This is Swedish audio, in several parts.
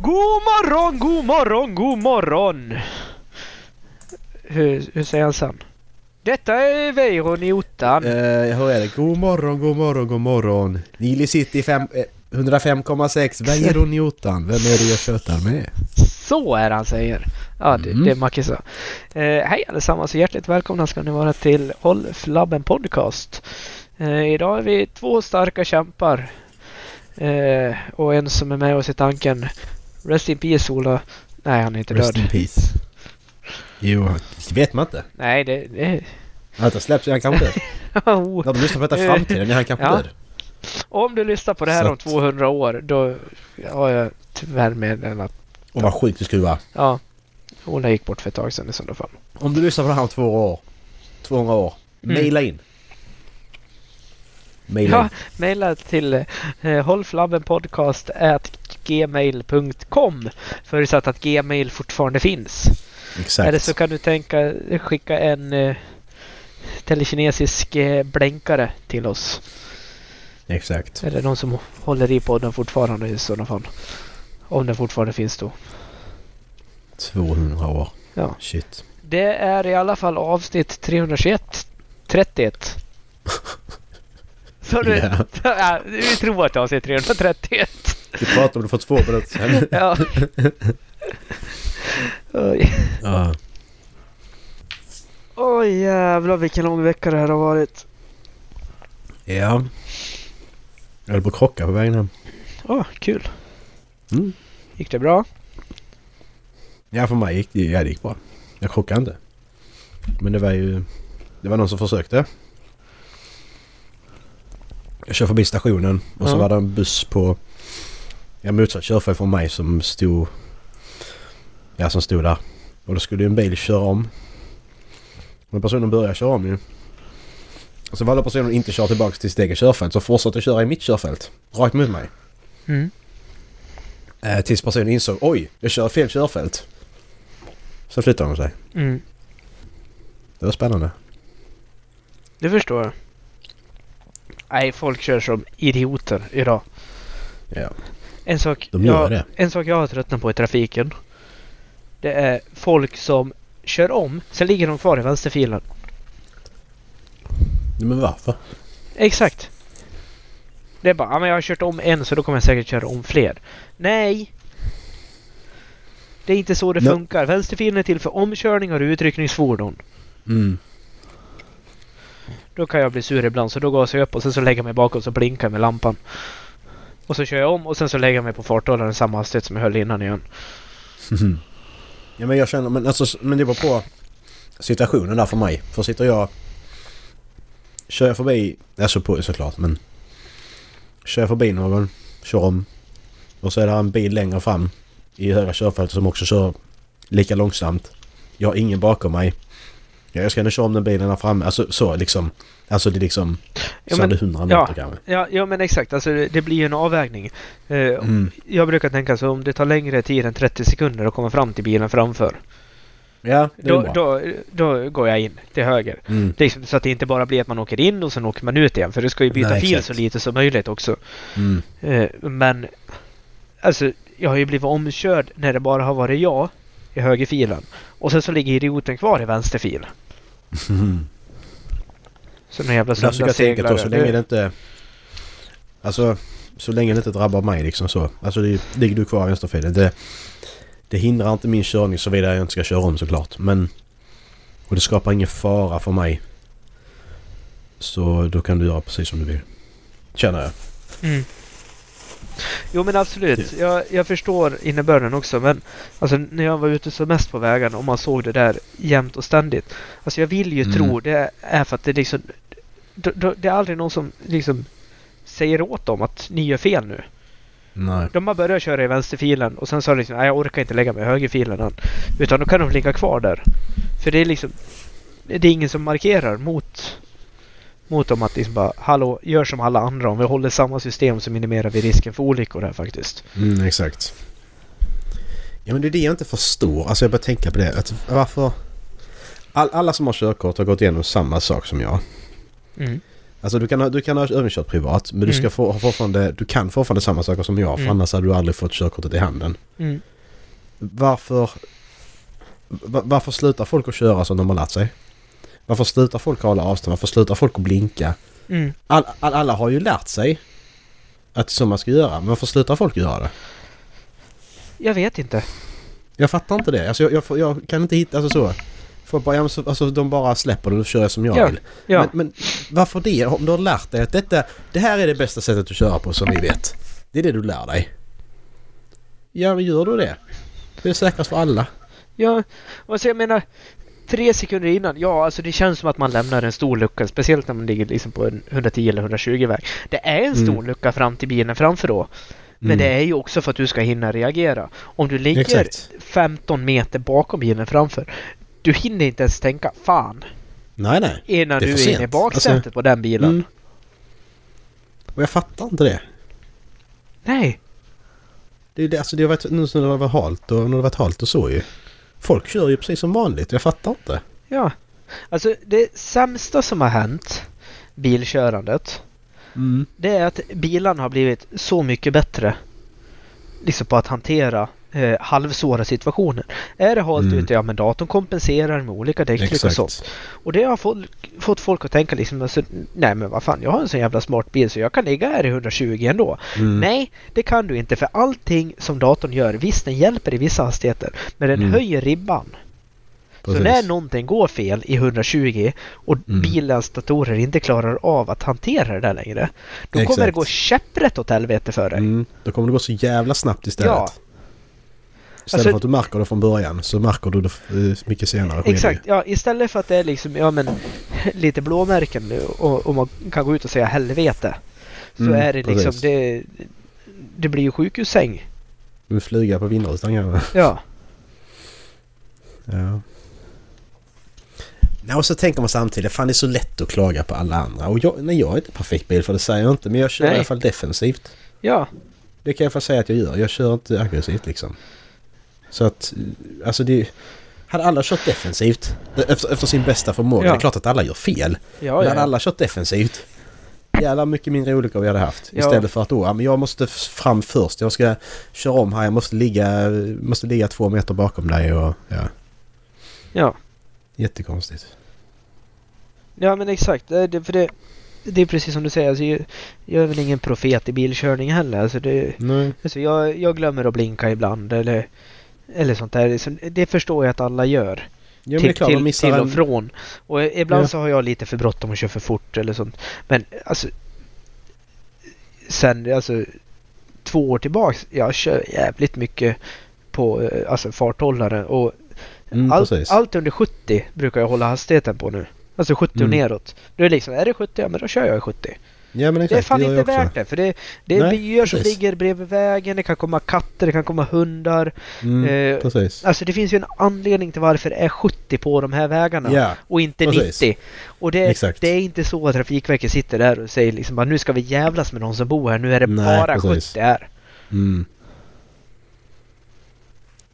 God morgon, god morgon, god morgon! Hur, hur säger han sen? Detta är Weiron i ottan. Eh, hur är det? God morgon, god morgon, god morgon. Nile City eh, 105,6. Weiron i ottan. Vem är det jag tjötar med? Så är han säger. Ja, det, Mm. det är Macke så. Eh, hej allesammans och hjärtligt välkomna ska ni vara till Håll Flabben Podcast. Eh, idag är vi två starka kämpar. Eh, och en som är med oss i tanken. Rest in peace Ola. Nej, han är inte Rest död. in peace. Jo, det vet man inte. Nej, det... det har inte släppts, är han kanske död. oh. När de lyssnar på detta i framtiden är han kanske Ja. död. Om du lyssnar på det här Så om att- 200 år, då har jag tyvärr meddelat. Och vad sjukt det skulle vara. Ja, Ola gick bort för ett tag sedan i sådana fall. Om du lyssnar på det här om två år. 200 år. Mm. Maila in. Maila Ja, mejla till eh, förutsatt att gmail fortfarande finns. Exakt. Eller så kan du tänka skicka en eh, telekinesisk eh, blänkare till oss. Exakt. Eller någon som håller i podden fortfarande i sådana fall. Om den fortfarande finns då. 200 år. Ja. Shit. Det är i alla fall avsnitt 321. 31. Så du, Ja. ja, vi tror att är avsnitt 331. Vi pratade om det för två minuter sedan. Ja. Oj. Ja. Oj jävlar vilken lång vecka det här har varit. Ja. Jag höll på att krocka på vägen hem. Åh, kul. Mm. Gick det bra? Ja, för mig gick det, ja, det gick bra. Jag krockade inte. Men det var ju... Det var någon som försökte. Jag kör förbi stationen och så var det en buss på... Ja, motsatt körfält från mig som stod... Ja, som stod där. Och då skulle ju en bil köra om. Men personen började köra om ju. Och så valde personen att inte köra tillbaka till sitt eget körfält så fortsatte köra i mitt körfält. Rakt mot mig. Mm. Eh, tills personen insåg oj, jag kör fel körfält. Så flyttade hon sig. Mm. Det var spännande. Det förstår jag. Nej, folk kör som idioter idag. Ja. En sak, De gör jag, det. en sak jag har tröttnat på i trafiken. Det är folk som kör om, sen ligger de kvar i vänsterfilen. Men varför? Exakt. Det är bara, ja, men jag har kört om en så då kommer jag säkert köra om fler. Nej! Det är inte så det Nej. funkar. Vänsterfilen är till för omkörningar och utryckningsfordon. Mm. Då kan jag bli sur ibland så då gasar jag upp och sen så lägger jag mig bakom och så blinkar jag med lampan. Och så kör jag om och sen så lägger jag mig på farthållaren samma hastighet som jag höll innan igen. ja men jag känner, men alltså, men det beror på situationen där för mig. För sitter jag... Kör jag förbi, alltså på såklart men... Kör jag förbi någon, kör om. Och så är det en bil längre fram i högra körfältet som också kör lika långsamt. Jag har ingen bakom mig. Ja, jag ska ändå köra om den bilen där framme. Alltså så liksom. Alltså det är liksom... Ja, men- det 100 meter ja. kanske. Ja, ja men exakt. Alltså det, blir ju en avvägning. Eh, Mm. Jag brukar tänka så om det tar längre tid än 30 sekunder att komma fram till bilen framför. Ja, Då, bra. då, då går jag in till höger. Mm. Liksom så att det inte bara blir att man åker in och sen åker man ut igen. För du ska ju byta Nej, fil exakt. så lite som möjligt också. Mm. Eh, men alltså, jag har ju blivit omkörd när det bara har varit jag i högerfilen. Och sen så ligger idioten kvar i vänsterfil. Mm. Så någon jävla då, så söndagsseglare. länge det inte... Alltså, så länge det inte drabbar mig liksom så. Alltså det, ligger du kvar i vänsterfilen. Det, det hindrar inte min körning såvida jag inte ska köra om såklart. Men... Och det skapar ingen fara för mig. Så då kan du göra precis som du vill. Känner jag. Mm. Jo men absolut. Jag, jag förstår innebörden också. Men alltså, när jag var ute så mest på vägarna och man såg det där jämt och ständigt. Alltså jag vill ju Mm. tro det är för att det liksom... Det är aldrig någon som liksom säger åt dem att ni gör fel nu. Nej. De har börjat köra i vänsterfilen och sen sa de liksom, nej jag orkar inte lägga mig i högerfilen än. Utan då kan de ligga kvar där. För det är liksom, det är ingen som markerar mot, mot dem att liksom bara, hallå, gör som alla andra. Om vi håller samma system så minimerar vi risken för olyckor här faktiskt. Mm, exakt. Ja men det är det jag inte förstår. Alltså jag börjar tänka på det. Att varför... All, alla som har körkort har gått igenom samma sak som jag. Mm. Alltså du kan, ha- du kan ha övningskört privat men du ska Mm. få, ha fortfarande, du kan fortfarande samma saker som jag för Mm. annars hade du aldrig fått körkortet i handen. Mm. Varför... va- Varför slutar folk att köra som de har lärt sig? Varför slutar folk hålla avstånd? Varför slutar folk att blinka? Mm. All, all, alla har ju lärt sig att det är så man ska göra. Men varför slutar folk göra det? Jag vet inte. Jag fattar inte det. Alltså jag, jag, jag kan inte hitta... Alltså så. Folk bara, ja, men så, alltså, de bara släpper det och kör jag som jag Ja, vill. Ja. Men, men varför det? Om du har lärt dig att detta, det här är det bästa sättet att köra på som vi vet. Det är det du lär dig. Ja, men gör du det? Det är säkrast för alla. Ja, alltså jag menar tre sekunder innan, ja alltså det känns som att man lämnar en stor lucka, speciellt när man ligger liksom på en 110 eller 120 väg. Det är en stor Mm. lucka fram till bilen framför då. Men Mm. det är ju också för att du ska hinna reagera. Om du ligger Exakt. 15 meter bakom bilen framför, du hinner inte ens tänka fan Nej, nej. innan du är inne i baksätet Alltså, på den bilen. Mm. Och jag fattar inte det. Nej, Det är det, alltså det har varit, nu när det har varit halt och när det har varit halt och så ju. Folk kör ju precis som vanligt. Jag fattar inte. ja. Alltså det sämsta som har hänt bilkörandet Mm. det är att bilarna har blivit så mycket bättre liksom på att hantera eh, halvsvåra situationer. Är det halt Mm. ute, ja men datorn kompenserar med olika däcktryck och sånt. Och det har folk, fått folk att tänka liksom, alltså, nej men vad fan, jag har en sån jävla smart bil så jag kan ligga här i 120 ändå. Mm. Nej, det kan du inte för allting som datorn gör, visst den hjälper i vissa hastigheter, men den Mm. höjer ribban. Precis. Så när någonting går fel i 120 och Mm. bilens datorer inte klarar av att hantera det där längre. Då Exakt. kommer det gå käpprätt åt helvete för dig. Mm. Då kommer det gå så jävla snabbt istället. Ja. Istället Alltså- för att du märker det från början så märker du det eh, mycket senare. Exakt, ja istället för att det är liksom, ja men lite blåmärken nu och, och man kan gå ut och säga helvete. Så Mm, är det liksom, precis. det, det blir ju sjukhussäng. Du flyga på vindrutan kanske. Ja. Ja. Nej, och så tänker man samtidigt, fan det är så lätt att klaga på alla andra. Och jag, nej, jag är inte perfekt bil för det säger jag inte. Men jag kör Nej. i alla fall defensivt. Ja. Det kan jag få säga att jag gör. Jag kör inte aggressivt liksom. Så att, alltså det... Hade alla kört defensivt efter, efter sin bästa förmåga. Ja. Det är klart att alla gör fel. Ja, men hade ja. alla kört defensivt. Jävlar mycket mindre olyckor vi hade haft. Ja. Istället för att då, men jag måste fram först. Jag ska köra om här. Jag måste ligga, måste ligga två meter bakom dig och ja. ja. Jättekonstigt. Ja men exakt, det, det, för det, det är precis som du säger, alltså, jag, jag är väl ingen profet i bilkörning heller. Alltså, det, Nej. alltså, jag, jag glömmer att blinka ibland eller, eller sånt där. Det förstår jag att alla gör. Ja till, klart, man till, till och från. Och ibland Ja. så har jag lite för bråttom och kör för fort eller sånt. Men alltså sen alltså två år tillbaks, jag kör jävligt mycket på eh, alltså farthållare och Mm, allt, precis. allt under 70 brukar jag hålla hastigheten på nu. Alltså 70 och Mm. neråt. Då är det liksom, är det 70, ja men då kör jag i 70. Ja men exakt, det är fan gör inte värt det. För det, det är Nej, byar som precis. ligger bredvid vägen, det kan komma katter, det kan komma hundar. Mm, Eh, precis. Alltså det finns ju en anledning till varför det är 70 på de här vägarna. Ja, Och inte Precis. 90. Och det, Exakt. det är inte så att Trafikverket sitter där och säger liksom att nu ska vi jävlas med någon som bor här. Nu är det Nej, bara precis. 70 här. mm.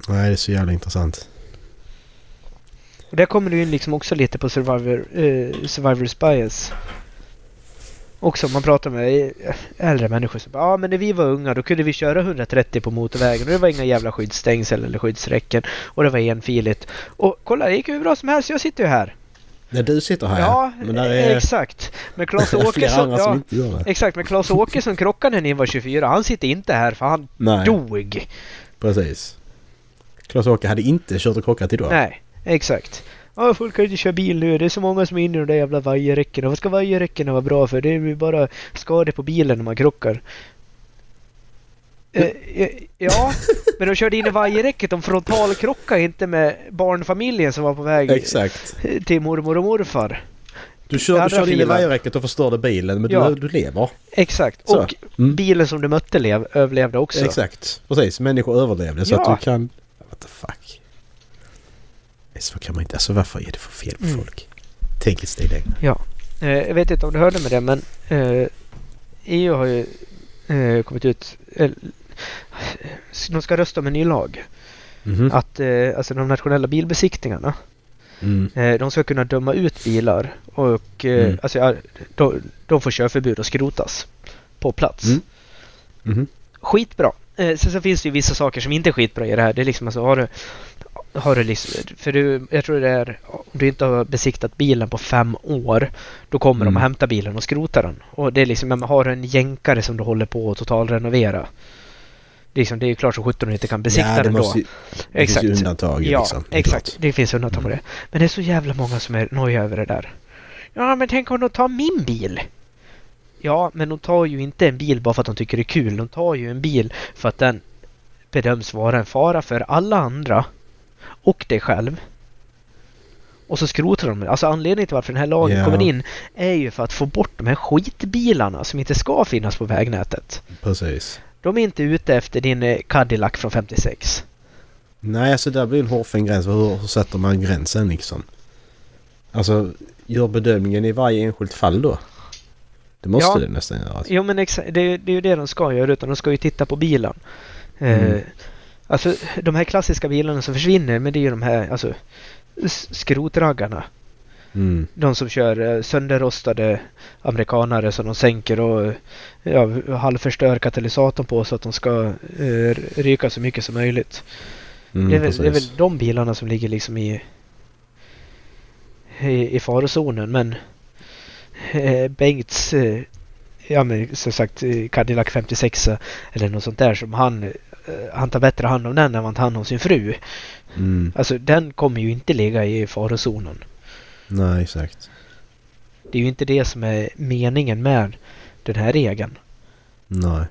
Nej, det är så jävla intressant. Och där kommer du in liksom också lite på Survivor, eh, Survivor's bias. Också man pratar med äldre människor så bara, ja men när vi var unga då kunde vi köra 130 på motorvägen och det var inga jävla skyddsstängsel eller skyddsräcken och det var enfiligt. Och kolla det gick hur bra som helst, jag sitter ju här. När du sitter här Ja, Men där är exakt. Men Claes flera Åkesson, som ja, exakt, men Claes Åkesson krockade när ni var 24. Han sitter inte här för han Nej, dog. precis. Klas-Åke hade inte kört och krockat idag. Nej, exakt. Ja, folk kan inte köra bil nu. Det är så många som är inne i de där jävla vajerräckena. Vad ska vajerräckena vara bra för? Det är ju bara skador på bilen när man krockar. Eh, eh, ja, men de körde in i vajerräcket. De frontalkrockade inte med barnfamiljen som var på väg Exakt. till mormor och morfar. Du, kör, du Andra körde in i filen. vajerräcket och förstörde bilen men Ja. du, du lever. Exakt. Så. Och Mm. bilen som du mötte lev, överlevde också. Exakt. Precis. Människor överlevde så Ja. att du kan... What the fuck. Så kan man inte... Alltså varför är det för fel på Mm. folk? Tänk ett steg längre. Eh, jag vet inte om du hörde med det men eh, EU har ju eh, kommit ut de ska rösta om en ny lag. Mhm. Att alltså de nationella bilbesiktningarna Mm. De ska kunna döma ut bilar och Mm. alltså, ja, de, de får körförbud och skrotas på plats. Mm. Mhm. Skitbra. Sen så finns det ju vissa saker som inte är skitbra i det här. Det är liksom alltså, har du, har du liksom, för du, jag tror det är, om du inte har besiktat bilen på fem år, då kommer de Mm. och hämtar bilen och skrotar den. Och det är liksom, har du en jänkare som du håller på att totalrenovera, liksom, det är ju klart som sjutton du inte kan besikta ja, den måste, då. Det finns ju undantag Ja, liksom. Det är exakt. klart. Det finns undantag på Mm. det. Men det är så jävla många som är nojiga över det där. Ja, men tänk om de tar min bil? Ja, men de tar ju inte en bil bara för att de tycker det är kul. De tar ju en bil för att den bedöms vara en fara för alla andra och dig själv. Och så skrotar de den. Alltså anledningen till varför den här lagen Ja. kommer in är ju för att få bort de här skitbilarna som inte ska finnas på vägnätet. Precis. De är inte ute efter din eh, Cadillac från 56. Nej, alltså där blir en hårfin gräns. Hur, hur sätter man gränsen liksom? Alltså, gör bedömningen i varje enskilt fall då? Det måste Ja. det nästan göra. Jo men det, det är ju det de ska göra utan de ska ju titta på bilen. Eh, Mm. Alltså de här klassiska bilarna som försvinner men det är ju de här alltså skrotraggarna. Mm. De som kör eh, sönderrostade amerikanare som de sänker och ja, halvförstör katalysatorn på så att de ska eh, ryka så mycket som möjligt. Mm, det, är väl, det är väl de bilarna som ligger liksom i, i, i farozonen men eh, Bengts eh, ja men som sagt eh, Cadillac 56 eller något sånt där som han han tar bättre hand om den än han tar hand om sin fru. Mm. Alltså den kommer ju inte ligga i farozonen. Nej, exakt. Det är ju inte det som är meningen med den här regeln. Nej.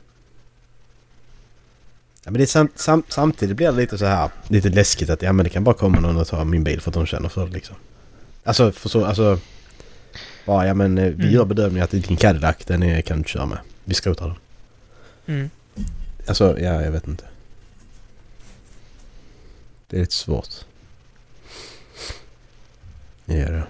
Ja, men det är sam, sam, samtidigt blir det lite så här lite läskigt att ja men det kan bara komma någon och ta min bil för att de känner för det liksom. Alltså för så, alltså. Bara ja men eh, vi Mm. gör bedömningen att din Cadillac den är, kan du inte köra med. Vi skrotar den. Mm. Alltså ja jag vet inte. Det är lite svårt. Ja det.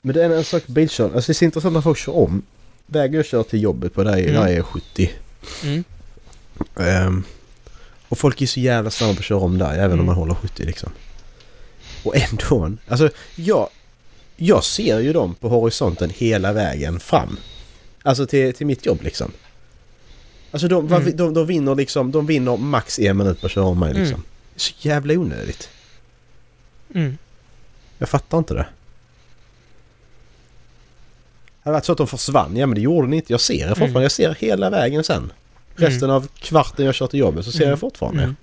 Men det är en sak bilkörning. Alltså det är så intressant när folk kör om. Vägen jag kör till jobbet på där är, Mm. där är 70. Mm. Ehm, och folk är så jävla snabba på att köra om där även Mm. om man håller 70 liksom. Och ändå. Alltså jag, jag ser ju dem på horisonten hela vägen fram. Alltså till, till mitt jobb liksom. Alltså de, Mm. de, de vinner liksom, de vinner max en minut på att köra om mig Mm. liksom. Det är så jävla onödigt. Mm. Jag fattar inte det. Det hade varit så att de försvann. Ja men det gjorde ni inte. Jag ser det fortfarande. Mm. Jag ser hela vägen sen. Resten av kvarten jag kör till jobbet så ser Mm. jag fortfarande. Mm.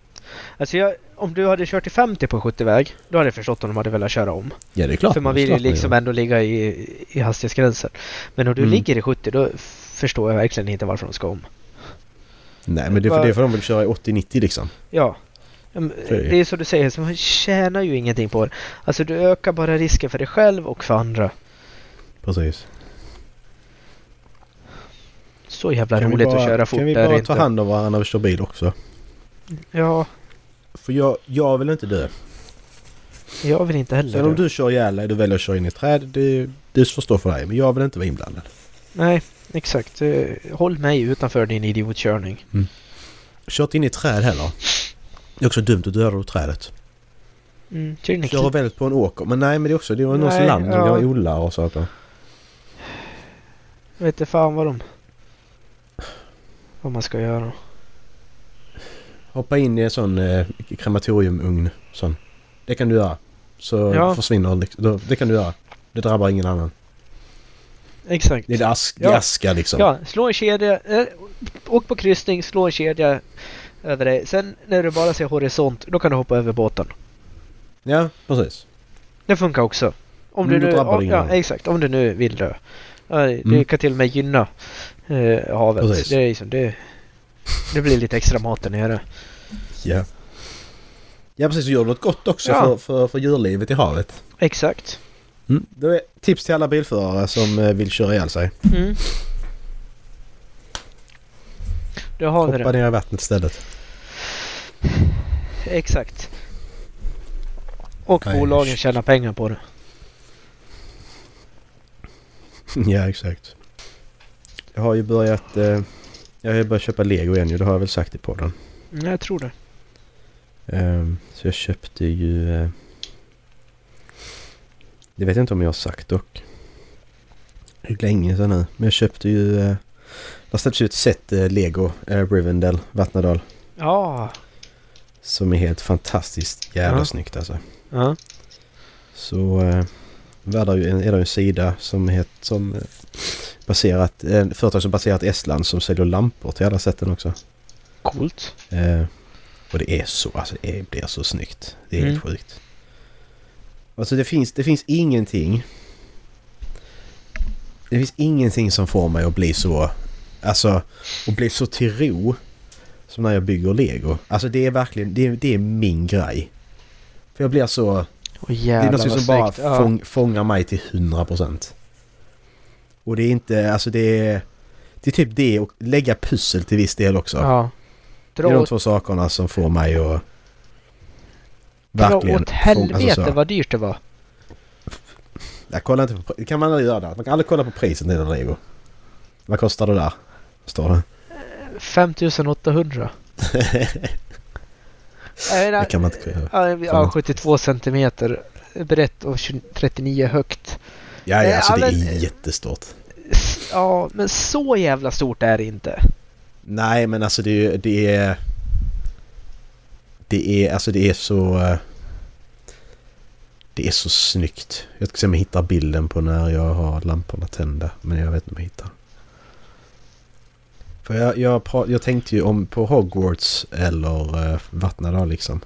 Alltså jag, om du hade kört i 50 på 70-väg, då hade jag förstått om de hade velat köra om. Ja det är klart. För man vill ju liksom ändå ligga i, i hastighetsgränsen. Men om du Mm. ligger i 70 då förstår jag verkligen inte varför de ska om. Nej men det är för, det är för de vill köra i 80-90 liksom. Ja. Mm, det. Är så du säger, så man tjänar ju ingenting på det. Alltså du ökar bara risken för dig själv och för andra. Precis. Så jävla Kan roligt bara, att köra fort Kan vi bara inte. ta hand om varandra när vi kör bil också? Ja, För jag, jag vill inte dö. jag vill inte heller Sen om dö. du kör ihjäl dig, du väljer att köra in i ett träd. Det, det förstår för dig. Men jag vill inte vara inblandad. Nej, exakt. Eh, Håll mig utanför din idiotkörning. Kört in i ett träd heller. Det är också dumt att döda trädet. Mm, Köra väldigt på en åker. Men nej men det är också det är någons land ja. har odlar och saker. Jag vet inte fan vad de... Vad man ska göra. Hoppa in i en sån eh, krematoriumugn. Sån. Det kan du göra. Så Ja. försvinner liksom. då- Det kan du göra. Det drabbar ingen annan. Exakt. Det är ask, det Ja. aska liksom. Ja, slå en kedja. Eh, åk på kryssning, slå en kedja över dig. Sen när du bara ser horisont, då kan du hoppa över båten. Ja, precis. Det funkar också. Om Mm, du nu, drabbar det om, ingen ja, exakt. Om du nu vill dö. Det Mm. kan till och med gynna eh, havet. Precis. Det, är liksom, det, det blir lite extra mat där nere. Ja. Ja precis, så gör något gott också Ja. för, för, för djurlivet i havet. Exakt. Mm. Det är tips till alla bilförare som eh, vill köra ihjäl sig. Mm. Då har vi Hoppa det. ner i vattnet istället. Exakt. Och Nej, bolagen shit. tjänar pengar på det. ja, exakt. Jag har ju börjat... Eh, jag har börjat köpa lego igen ju, det har jag väl sagt i podden. Mm, jag tror det. Ehm, så jag köpte ju... eh, det vet jag inte om jag har sagt dock. Hur länge sedan nu. Men jag köpte ju... Uh, det släppts ut ett set uh, Lego uh, Rivendell, Vattnadal. Ja. Som är helt fantastiskt jävla Ja. snyggt alltså. Ja. Så uh, är det ju en, är det ju en sida som heter som eh, baserat, eh, företag som baserat Estland som säljer lampor till alla sätten också. Coolt. Eh, och det är så, alltså det blir så snyggt. Det är Mm. helt sjukt. Alltså det finns, det finns ingenting. Det finns ingenting som får mig att bli så, alltså, att bli så till ro. Som när jag bygger lego. Alltså det är verkligen, det är, det är min grej. För jag blir så, Och det är jävlar något som bara. Ja. fång, fångar mig till 100%. Och det är inte, alltså det är, det är typ det och lägga pussel till viss del också. Ja. Det är de Dra, två sakerna som får mig att... dra Verkligen. åt få- helvete alltså så. vad dyrt det var. Jag kollar inte på... pri- kan man aldrig göra det? Man kan aldrig kolla på priset till en Lego. Vad kostar det där? Står det? 5800. Jag menar, Det kan man inte göra. ja, man ja, inte. 72 centimeter brett och 20 39 högt. Ja, ja, Eh, alltså det är jättestort. Ja, men så jävla stort är det inte. Nej, men alltså det det är... Det är, alltså det är så... eh, Det är så snyggt. Jag ska se om jag hittar bilden på när jag har lamporna tända. Men jag vet inte om jag hittar. För jag, jag, jag tänkte ju om på Hogwarts eller uh, Vattnadal liksom.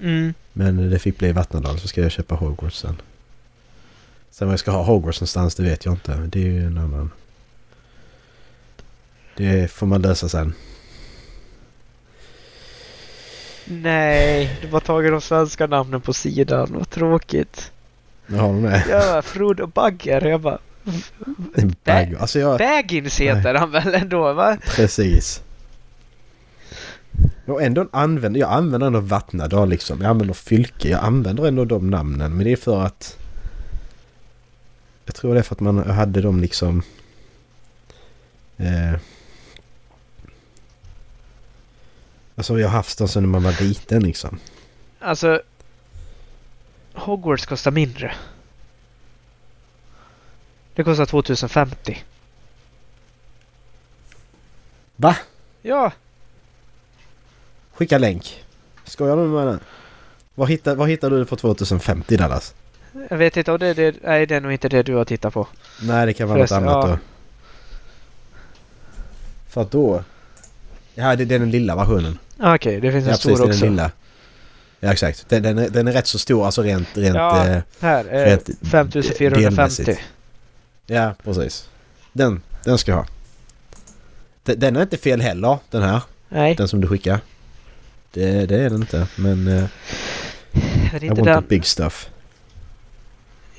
Mm. Men det fick bli Vattnadal så ska jag köpa Hogwarts sen. Sen vad jag ska ha Hogwarts någonstans det vet jag inte. Det är ju en annan... Det får man lösa sen. Nej, du har tagit de svenska namnen på sidan. Vad tråkigt. Nu har de det. Bara, Frodo Bagger. Jag bara, En bag. Alltså jag... Baggins heter han väl ändå va? Precis. Och ändå använder jag använder ändå Vattnadal liksom. Jag använder Fylke. Jag använder ändå de namnen. Men det är för att... Jag tror det är för att man hade dem liksom... Eh, alltså jag har haft dem sedan man var liten liksom. Alltså, Hogwarts kostar mindre. Det kostar 2050. Va? Ja, Skicka länk. Skojar du med det? Vad hittar, vad hittar du för 2050 Dallas? Jag vet inte om det är det. Nej, det är nog inte det du har tittat på. Nej, det kan vara något Förresten, annat ja. då. För att då... Ja, det, det är den lilla versionen. Ah, Okej, det finns en Ja, stor precis. Också. den lilla. Ja, exakt. Den, den, är, den är rätt så stor, alltså rent... rent Ja. eh, Här, eh, Rätt 5450. delmässigt. ja, precis. Den, den ska jag ha. Den, den är inte fel heller, den här. Nej, Den som du skickar. Det, det är den inte, men... Uh, det I är inte want den. the big stuff.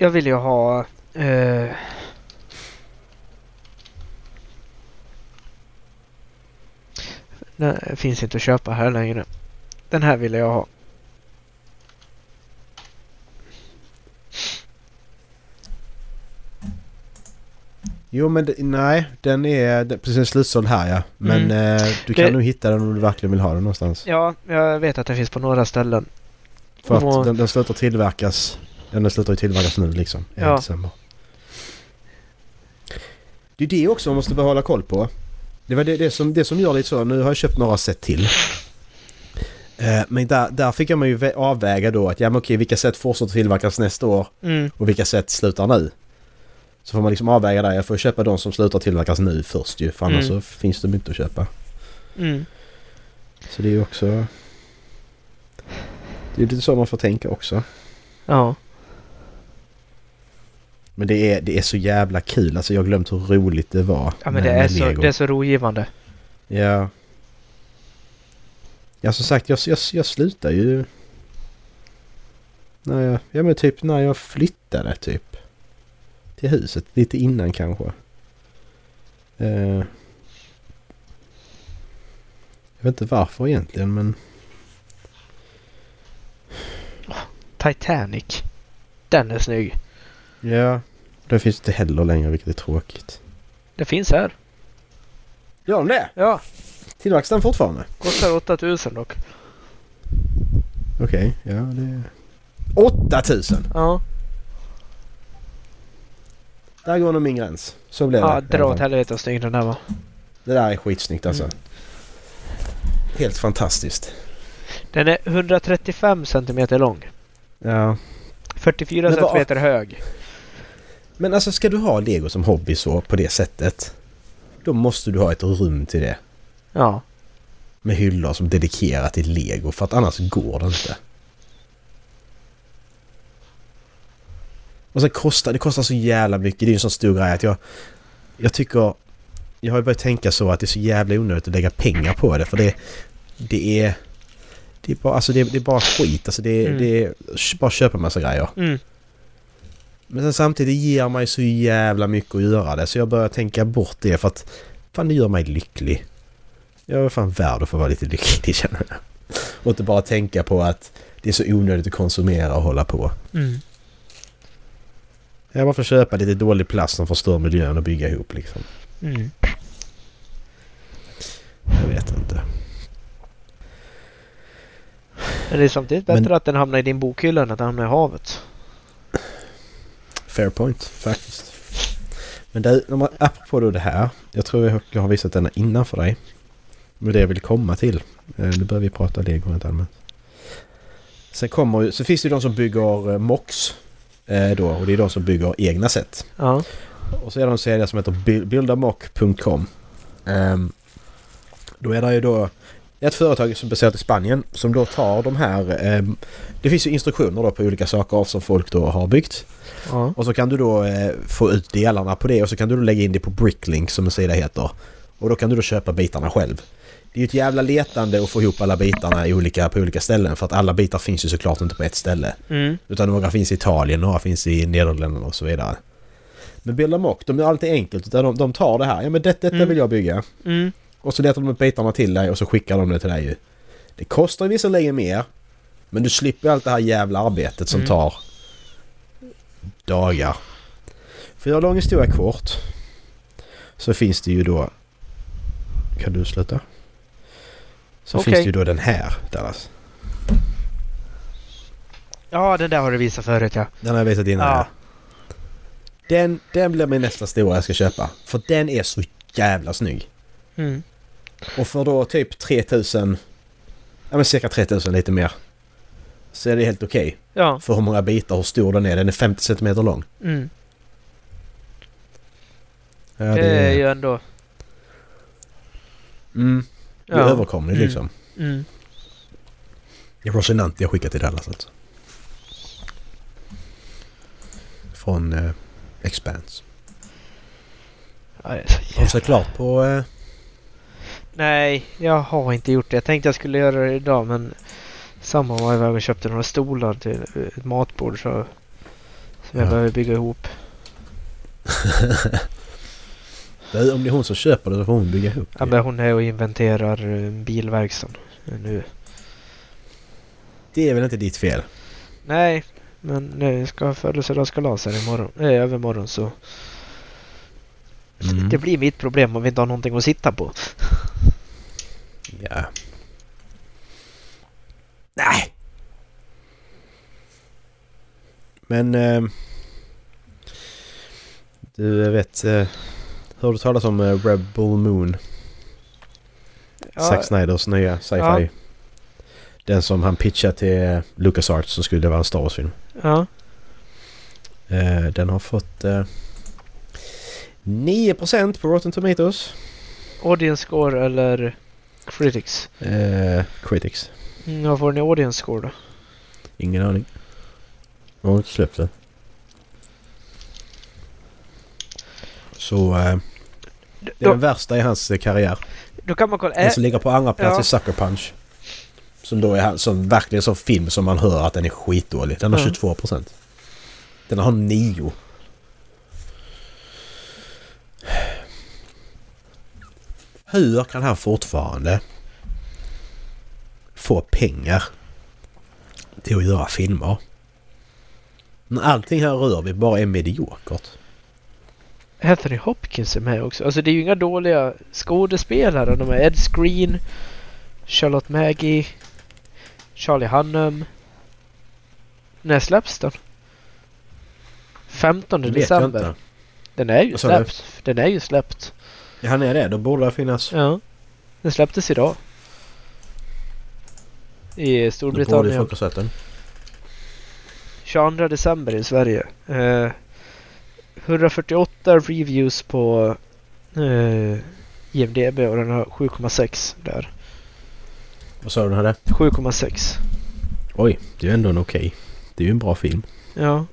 Jag vill ju ha... Eh, den finns inte att köpa här längre. Den här vill jag ha. Jo, men nej. Den är precis slutsåld här, ja. Men Mm. eh, du kan Det- nog hitta den om du verkligen vill ha den någonstans. Ja, jag vet att den finns på några ställen. För att Och- den, den slutar tillverkas... Den slutar ju tillverkas nu liksom. I Ja. december. Det är det också man måste behålla koll på. Det var det, det, som, det som gör lite så. Nu har jag köpt några set till. Eh, men där, där fick man ju vä- avväga då att ja men okej vilka set fortsätter tillverkas nästa år Mm. och vilka set slutar nu. Så får man liksom avväga där. Jag får köpa de som slutar tillverkas nu först ju. För annars Mm. så finns de inte att köpa. Mm. Så det är ju också... Det är lite så man får tänka också. Ja. Men det är, det är så jävla kul. Alltså jag har glömt hur roligt det var. Ja men det är, så, det är så rogivande. Ja. Ja som sagt jag, jag, jag slutar ju... När jag, ja men typ när jag flyttade typ. Till huset. Lite innan kanske. Eh, jag vet inte varför egentligen men... Titanic. Den är snygg. Ja. Den finns inte heller längre vilket är tråkigt. Det finns här. Gör de det? Ja, Tillverkas den fortfarande? kostar 8000 dock. Okej, ja det... 8000! Ja. Där går nog min gräns. Så blev Ja, det. dra åt helvete vad snygg den där var. Det där är skitsnyggt alltså. Mm. Helt fantastiskt. Den är 135 centimeter lång. Ja. 44 Men vad- centimeter hög. Men alltså ska du ha lego som hobby så på det sättet. Då måste du ha ett rum till det. Ja. Med hyllor som dedikerat till lego för att annars går det inte. Och sen kostar det kostar så jävla mycket. Det är ju en sån stor grej att jag... Jag tycker... Jag har ju börjat tänka så att det är så jävla onödigt att lägga pengar på det för det... Det är... Det är bara, alltså det är, det är bara skit. Alltså det är, Mm. det är bara köpa massa grejer. Mm. Men sen samtidigt ger mig så jävla mycket att göra det så jag börjar tänka bort det för att fan det gör mig lycklig. Jag är fan värd att få vara lite lycklig känner jag. Och inte bara tänka på att det är så onödigt att konsumera och hålla på. Mm. Jag bara får köpa lite dålig plast som förstör miljön och bygga ihop liksom. Mm. Jag vet inte. Men det är samtidigt Men- bättre att den hamnar i din bokhylla än att den hamnar i havet. Fair point faktiskt. Men man, apropå då det här. Jag tror jag, har visat denna innan för dig. Men det jag vill komma till. Eh, Nu börjar vi prata lego rent allmänt. Sen kommer ju, så finns det ju de som bygger eh, MOX. Eh, då, och det är de som bygger egna sätt. Ja. Och så är det en sälja som heter Buil- buildamock.com. Ehm, då är det ju då ett företag som är baserat i Spanien som då tar de här... ehm, det finns ju instruktioner då på olika saker som folk då har byggt. Ja. Och så kan du då eh, få ut delarna på det och så kan du då lägga in det på Bricklink som en sida heter. Och då kan du då köpa bitarna själv. Det är ju ett jävla letande att få ihop alla bitarna i olika, på olika ställen för att alla bitar finns ju såklart inte på ett ställe. Mm. Utan några finns i Italien, några finns i Nederländerna och så vidare. Men Build Mock, de är alltid enkelt. Utan de, de tar det här. Ja men det, detta Mm. vill jag bygga. Mm. Och så letar de upp bitarna till dig och så skickar de det till dig ju. Det kostar visserligen mer. Men du slipper allt det här jävla arbetet som Mm. tar dagar. För jag lång historia kort. Så finns det ju då... Kan du sluta? Så Okej. finns det ju då den här Dallas. Ja, den där har du visat förut ja. Den har jag visat innan. Ja. Den, den blir min nästa stora jag ska köpa. För den är så jävla snygg. Mm. Och för då typ 3000... Ja men cirka 3000 lite mer. Så är det helt okej. Ja. För hur många bitar, hur stor den är. Den är 50 cm lång. Mm. Ja, det är ju ändå... Mm, det är Ja. överkomligt Mm. liksom. Mm. Det är Rosinante jag skickat till Dallas alltså. Från eh, Expanse. Ja, det är så Har du sett klart på... Eh, Nej, jag har inte gjort det. Jag tänkte jag skulle göra det idag men Samma var iväg och köpte några stolar till eh, ett matbord så, som jag Ja. behöver bygga ihop. är, om det är hon som köper det så får hon bygga ihop Ja, det. men hon är och inventerar eh, bilverkstaden nu. Det är väl inte ditt fel? Nej, men nu ska ha födelsedagskalas här imorgon. Nej, övermorgon så. Mm. Det blir mitt problem om vi inte har någonting att sitta på. Ja. Nej! Men... Eh, du vet... Eh, hör du talas om eh, Rebel Moon? Zack Snyders nya sci-fi. Ja. Den som han pitchade till eh, LucasArts som skulle vara en Star Wars-film. Ja. Eh, den har fått... Eh, 9% på Rotten Tomatoes. Audience score eller critics? Eh, critics. Mm, vad får ni audience score då? Ingen aning. Jag har inte släppt det. Så... Eh, det är Då, den värsta i hans eh, karriär. då kan man kolla. Den som ligger på andra plats ja. är Sucker Punch. Som då är han- som verkligen som film som man hör att den är skitdålig. Den har Ja. 22%. Den har 9. Hur kan han fortfarande få pengar till att göra filmer? När allting här rör vi bara är mediokert. Anthony Hopkins är med också. Alltså det är ju inga dåliga skådespelare. De är Ed Screen, Charlotte Maggie, Charlie Hunnam. När släpps den? 15 Det vet jag december. Den är ju släppt. Den är ju släppt. Ja, han är det. Då borde det finnas... Ja. Den släpptes idag. I Storbritannien. den. 22 december i Sverige. Eh, 148 reviews på eh, IMDB och den har 7,6 där. Vad sa du den hade? 7,6. Oj, det är ju ändå en okej. Det är ju en bra film. Ja.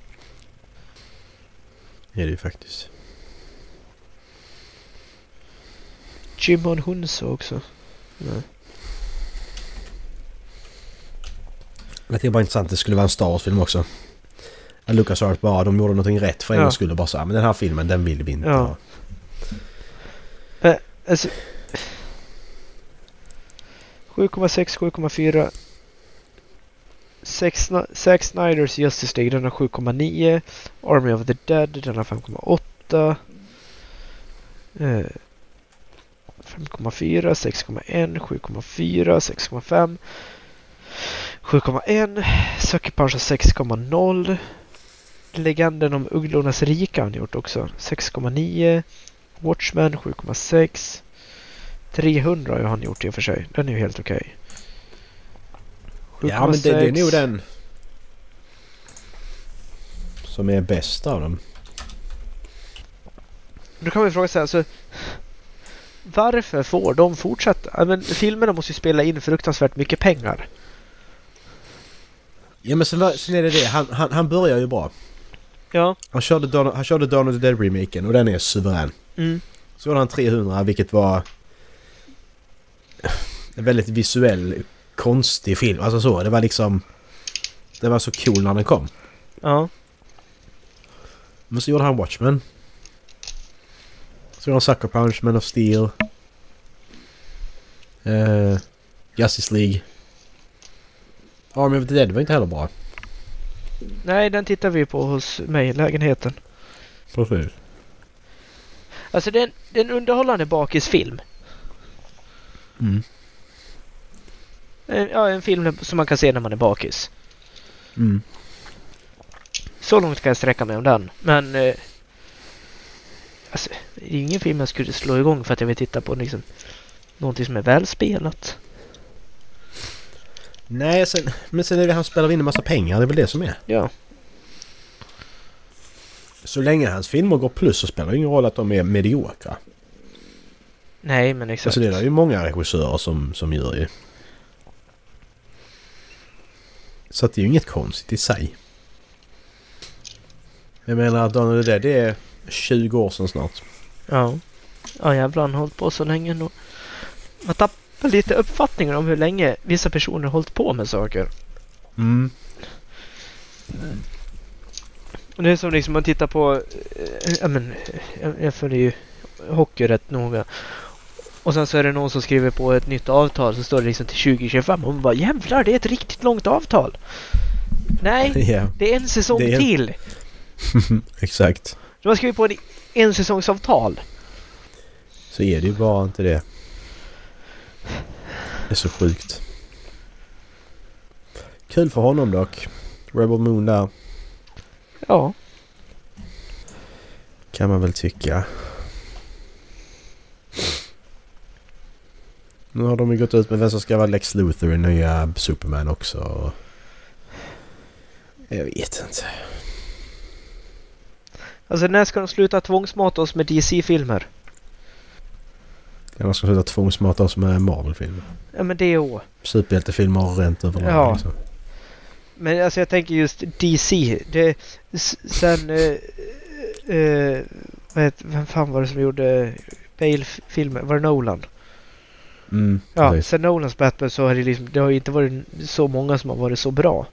Det är det ju faktiskt. Jimon Hunso också. Nej. Jag tycker bara intressant att det skulle vara en Star Wars-film också. Lucas Arts bara, de gjorde någonting rätt för en Ja. gångs skull och bara här, men den här filmen den vill vi inte Ja. ha. Alltså, 7,6, 7,4. Zack Sni- Zack Snyders Justice League den har 7,9. Army of the Dead den har 5,8. Eh, 5,4, 6,1, 7,4, 6,5. 7,1. Sucker Punch har 6,0. Legenden om Ugglornas rika har han gjort också. 6,9. Watchmen 7,6. 300 har han gjort i och för sig. Den är ju helt okej. Ja men det, det är 7,6. nog den som är bäst av dem. Då kan man fråga sig alltså. Varför får de fortsätta? Men filmerna måste ju spela in fruktansvärt mycket pengar. Ja men sen, var- sen är det det, han, han, han börjar ju bra. Ja. Han körde, Dawn, han körde of the Dead-remaken och den är suverän. Mm. Så gjorde han 300 vilket var en väldigt visuell konstig film. Alltså så, det var liksom... Det var så cool när den kom. Ja. Men så gjorde han Watchmen. Så gjorde han Sucker Punch, Man of Steel. Uh, Justice League. Army of the Dead var inte heller bra. Nej, den tittar vi på hos mig i lägenheten. Precis. Alltså det är en, det är en underhållande bakisfilm. Mm. En, ja, en film som man kan se när man är bakis. Mm. Så långt kan jag sträcka mig om den. Men... Eh, alltså, det är ingen film jag skulle slå igång för att jag vill titta på liksom, någonting som är välspelat. Nej, sen, men sen är det han spelar in en massa pengar. Det är väl det som är. Ja. Så länge hans filmer går plus så spelar det ingen roll att de är mediokra. Nej, men exakt. Alltså det är det ju många regissörer som, som gör ju. Så att det är ju inget konstigt i sig. Jag menar the Dead det är 20 år sedan snart. Ja. Ja jävlar, han har hållit på så länge nu. Man tappar lite uppfattningen om hur länge vissa personer har hållit på med saker. Mm. Och det är som liksom man tittar på, eh, ja men, jag, jag följer ju hockey rätt noga. Och sen så är det någon som skriver på ett nytt avtal så står det liksom till 2025 och man bara jävlar det är ett riktigt långt avtal. Nej, Ja, det är en säsong är- till. exakt. De har skrivit på en, en säsongsavtal. Så är det ju bara inte det. Det är så sjukt. Kul för honom dock. Rebel Moon där. Ja. Kan man väl tycka. Nu har de ju gått ut med vem som ska vara Lex Luthor i nya Superman också. Jag vet inte. Alltså när ska de sluta tvångsmata oss med DC-filmer? Jag ska sluta tvångsmata oss med Marvel-filmer. Ja men det år. Superhjältefilmer rent överlag. Ja. Liksom. Men alltså jag tänker just DC. Det, sen... Eh, eh, vad heter, vem fan var det som gjorde Bale-filmer? Var det Nolan? Mm, Ja, precis. sen Nolans Batman så har det liksom... Det har ju inte varit så många som har varit så bra.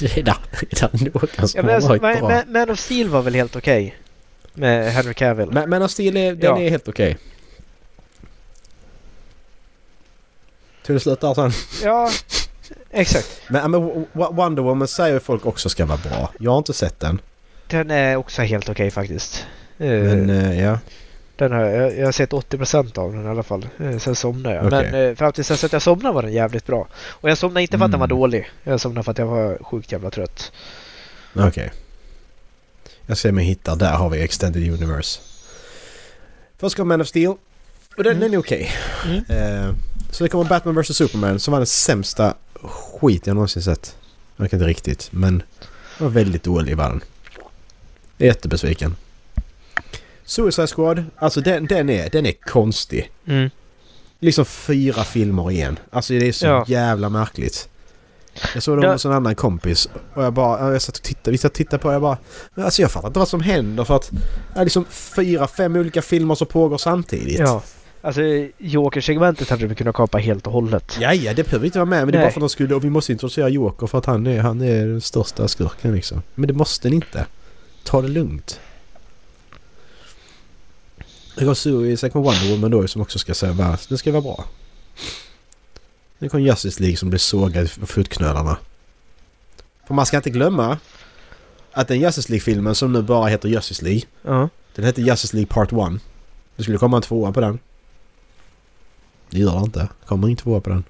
redan, redan några som Ja, men har alltså, varit bra. Man, Man of Steel var väl helt okej? Med Henry Cavill. Men, men Steel är, den Ja. är helt okej. Till det slut där sen. Ja, exakt. Men, men Wonder Woman säger folk också ska vara bra. Jag har inte sett den. Den är också helt okej faktiskt. Eh, Men eh, ja. Den har, jag, jag har sett 80% av den i alla fall. Eh, Sen somnade jag. Okej. Men fram tills dess att jag somnade var den jävligt bra. Och jag somnade inte för att den var Mm. dålig. Jag somnade för att jag var sjukt jävla trött. Okej. Jag ser mig hitta. Där har vi Extended Universe. Först kom Man of Steel. Och den, Mm. den är okej. Mm. Eh, så det kommer Batman vs Superman som var den sämsta skit jag någonsin sett. Jag vet inte riktigt men var väldigt dålig var den. Jag är jättebesviken. Suicide Squad, alltså den, den, är, den är konstig. Mm. Liksom fyra filmer igen. Alltså det är så Ja. jävla märkligt. Jag såg det hos en annan kompis och jag bara, jag satt och tittade, vi satt och tittade på det jag bara, alltså jag fattar inte vad som händer för att det är liksom fyra, fem olika filmer som pågår samtidigt. Ja. Alltså Joker-segmentet hade de kunnat kapa helt och hållet. Ja, ja, det behöver inte vara med men det är bara för att de skulle, och vi måste introducera Joker för att han är, han är den största skurken liksom. Men det måste ni inte. Ta det lugnt. Det så sen kommer Wonder Woman då som också ska säga bara, det ska vara bra. Det kommer Justice League som blir sågad för fotknölarna. För man ska inte glömma att den Justice League-filmen som nu bara heter Justice League. Ja. Den heter Justice League Part 1. Det skulle komma en tvåa på den. Det gör det inte. Kommer inte tvåa på den.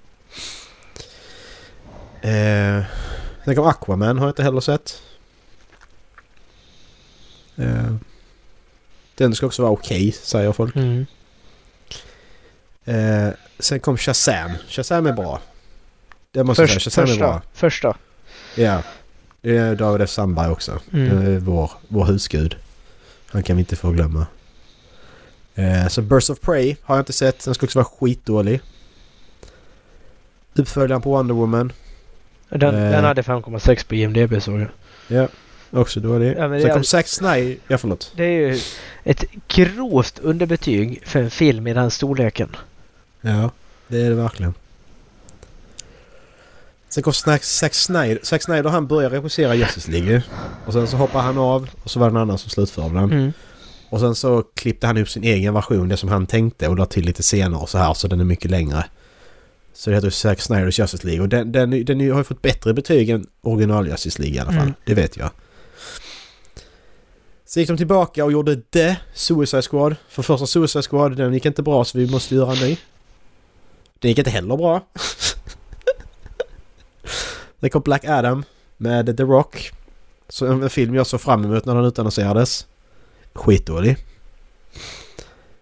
Eh, sen kom Aquaman har jag inte heller sett. Eh, den ska också vara okej, säger folk. Mm. Eh, sen kom Shazam. Shazam är bra. Det måste jag säga. Först, Shazam är bra. första. första. Ja. Det är David F. Sandberg också. Mm. Det är vår, vår husgud. Han kan vi inte få glömma. Eh, så Burst of Prey har jag inte sett. Den ska också vara skitdålig. Uppföljaren på Wonder Woman. Den, Eh. den hade 5,6 på IMDB såg jag. Ja, också dålig. Ja, Sen kom Zack Snyder. Ja, förlåt. Det är ju ett grovt underbetyg för en film i den storleken. Ja, det är det verkligen. Sen kom Zack, Zack Snyder. Zack Snyder han började regissera Justice League. Och sen så hoppade han av och så var det en annan som slutförde den. Mm. Och sen så klippte han upp sin egen version, det som han tänkte och la till lite senare och så här så den är mycket längre. Så det heter Zack Snyders Justice League och den, den, den har ju fått bättre betyg än original Justice League i alla fall. Mm. Det vet jag. Så gick de tillbaka och gjorde The Suicide Squad. För första Suicide Squad, den gick inte bra så vi måste göra en ny. Den gick inte heller bra. det kom Black Adam med The Rock. Så en film jag såg fram emot när den utannonserades. Skitdålig.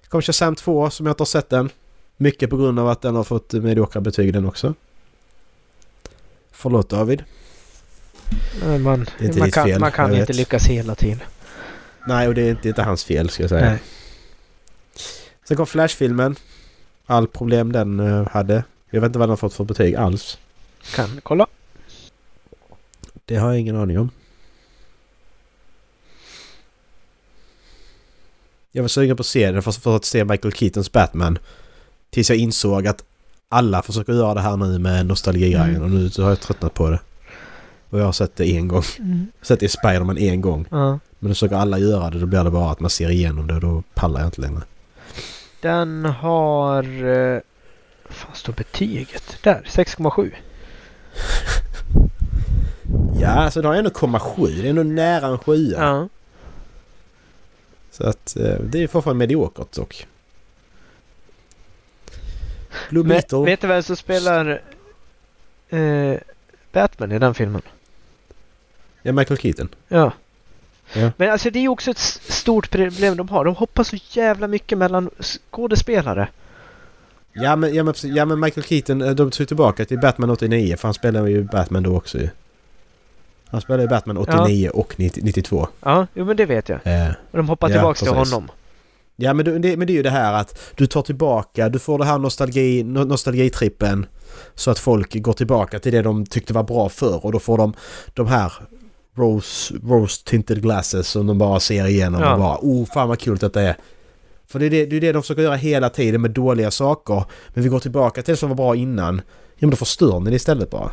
Kom Shazam 2 som jag inte har sett den. Mycket på grund av att den har fått mediokra betyg den också. Förlåt David. Men Man, Det är inte man kan, fel, man kan inte vet. lyckas hela tiden. Nej och det är inte, inte hans fel ska jag säga. Nej. Sen kom Flash-filmen. All problem den eh, hade. Jag vet inte vad den har fått för betyg alls. Kan kolla. Det har jag ingen aning om. Jag var sugen på att se den för, att se Michael Keatons Batman. Tills jag insåg att alla försöker göra det här nu med nostalgigrejen Mm. och nu har jag tröttnat på det. Och jag har sett det en gång. Har sett det i Spiderman en gång. Ja. Men då försöker alla göra det, då blir det bara att man ser igenom det och då pallar jag inte längre. Den har... Eh, vad fan står betyget? Där, 6,7. Ja, alltså det har ändå komma sju. Det är ändå nära en sjua. Ja. Så att eh, det är fortfarande mediokert dock. Beetle. vet du vem som spelar eh, Batman i den filmen? Ja, Michael Keaton. Ja. Ja. Men alltså det är ju också ett stort problem de har. De hoppar så jävla mycket mellan skådespelare. Ja men, ja, men, ja, men Michael Keaton, eh, de tog tillbaka till Batman 89 för han spelade ju Batman då också ju. Han spelade ju Batman 89 och 90, 92. Ja, jo men det vet jag. Eh, Och de hoppar Ja, tillbaks till honom. ja men det, men det är ju det här att du tar tillbaka, du får det här nostalgi, no- nostalgitrippen. Så att folk går tillbaka till det de tyckte var bra förr och då får de de här rose, rose tinted glasses som de bara ser igenom Ja. och bara oh fan vad kul detta är. För det är det, det är det de försöker göra hela tiden med dåliga saker. Men vi går tillbaka till det som var bra innan. Ja men då förstör ni det istället bara.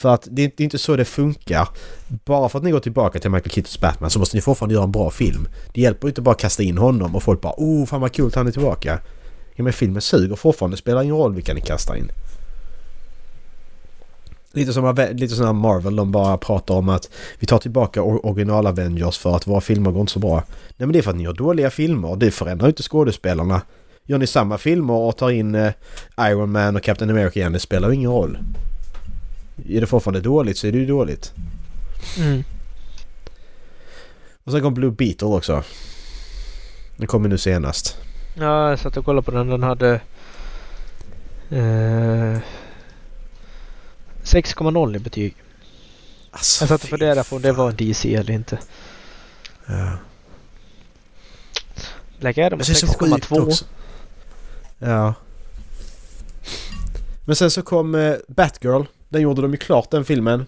För att det är, inte så det funkar. Bara för att ni går tillbaka till Michael Keatons Batman så måste ni fortfarande göra en bra film. Det hjälper ju inte bara att kasta in honom och folk bara oh fan vad kul han är tillbaka. Ja men filmen suger fortfarande. Det spelar ingen roll vilka ni kastar in. Lite som, lite som Marvel, de bara pratar om att vi tar tillbaka original Avengers för att våra filmer går inte så bra. Nej men det är för att ni gör dåliga filmer, det förändrar inte skådespelarna. Gör ni samma filmer och tar in eh, Iron Man och Captain America igen, det spelar ju ingen roll. Är det fortfarande dåligt så är det ju dåligt. Mm. Och sen kom Blue Beetle också. Den kom ju nu senast. Ja, jag satt och kollade på den. Den hade... Eh, 6,0 i betyg. Alltså, Jag satt och funderade på om det var en DC eller inte. Ja. Black Adam Det ser så sjukt 6,2. också. Ja. Men sen så kom eh, Batgirl. Den gjorde de ju klart den filmen.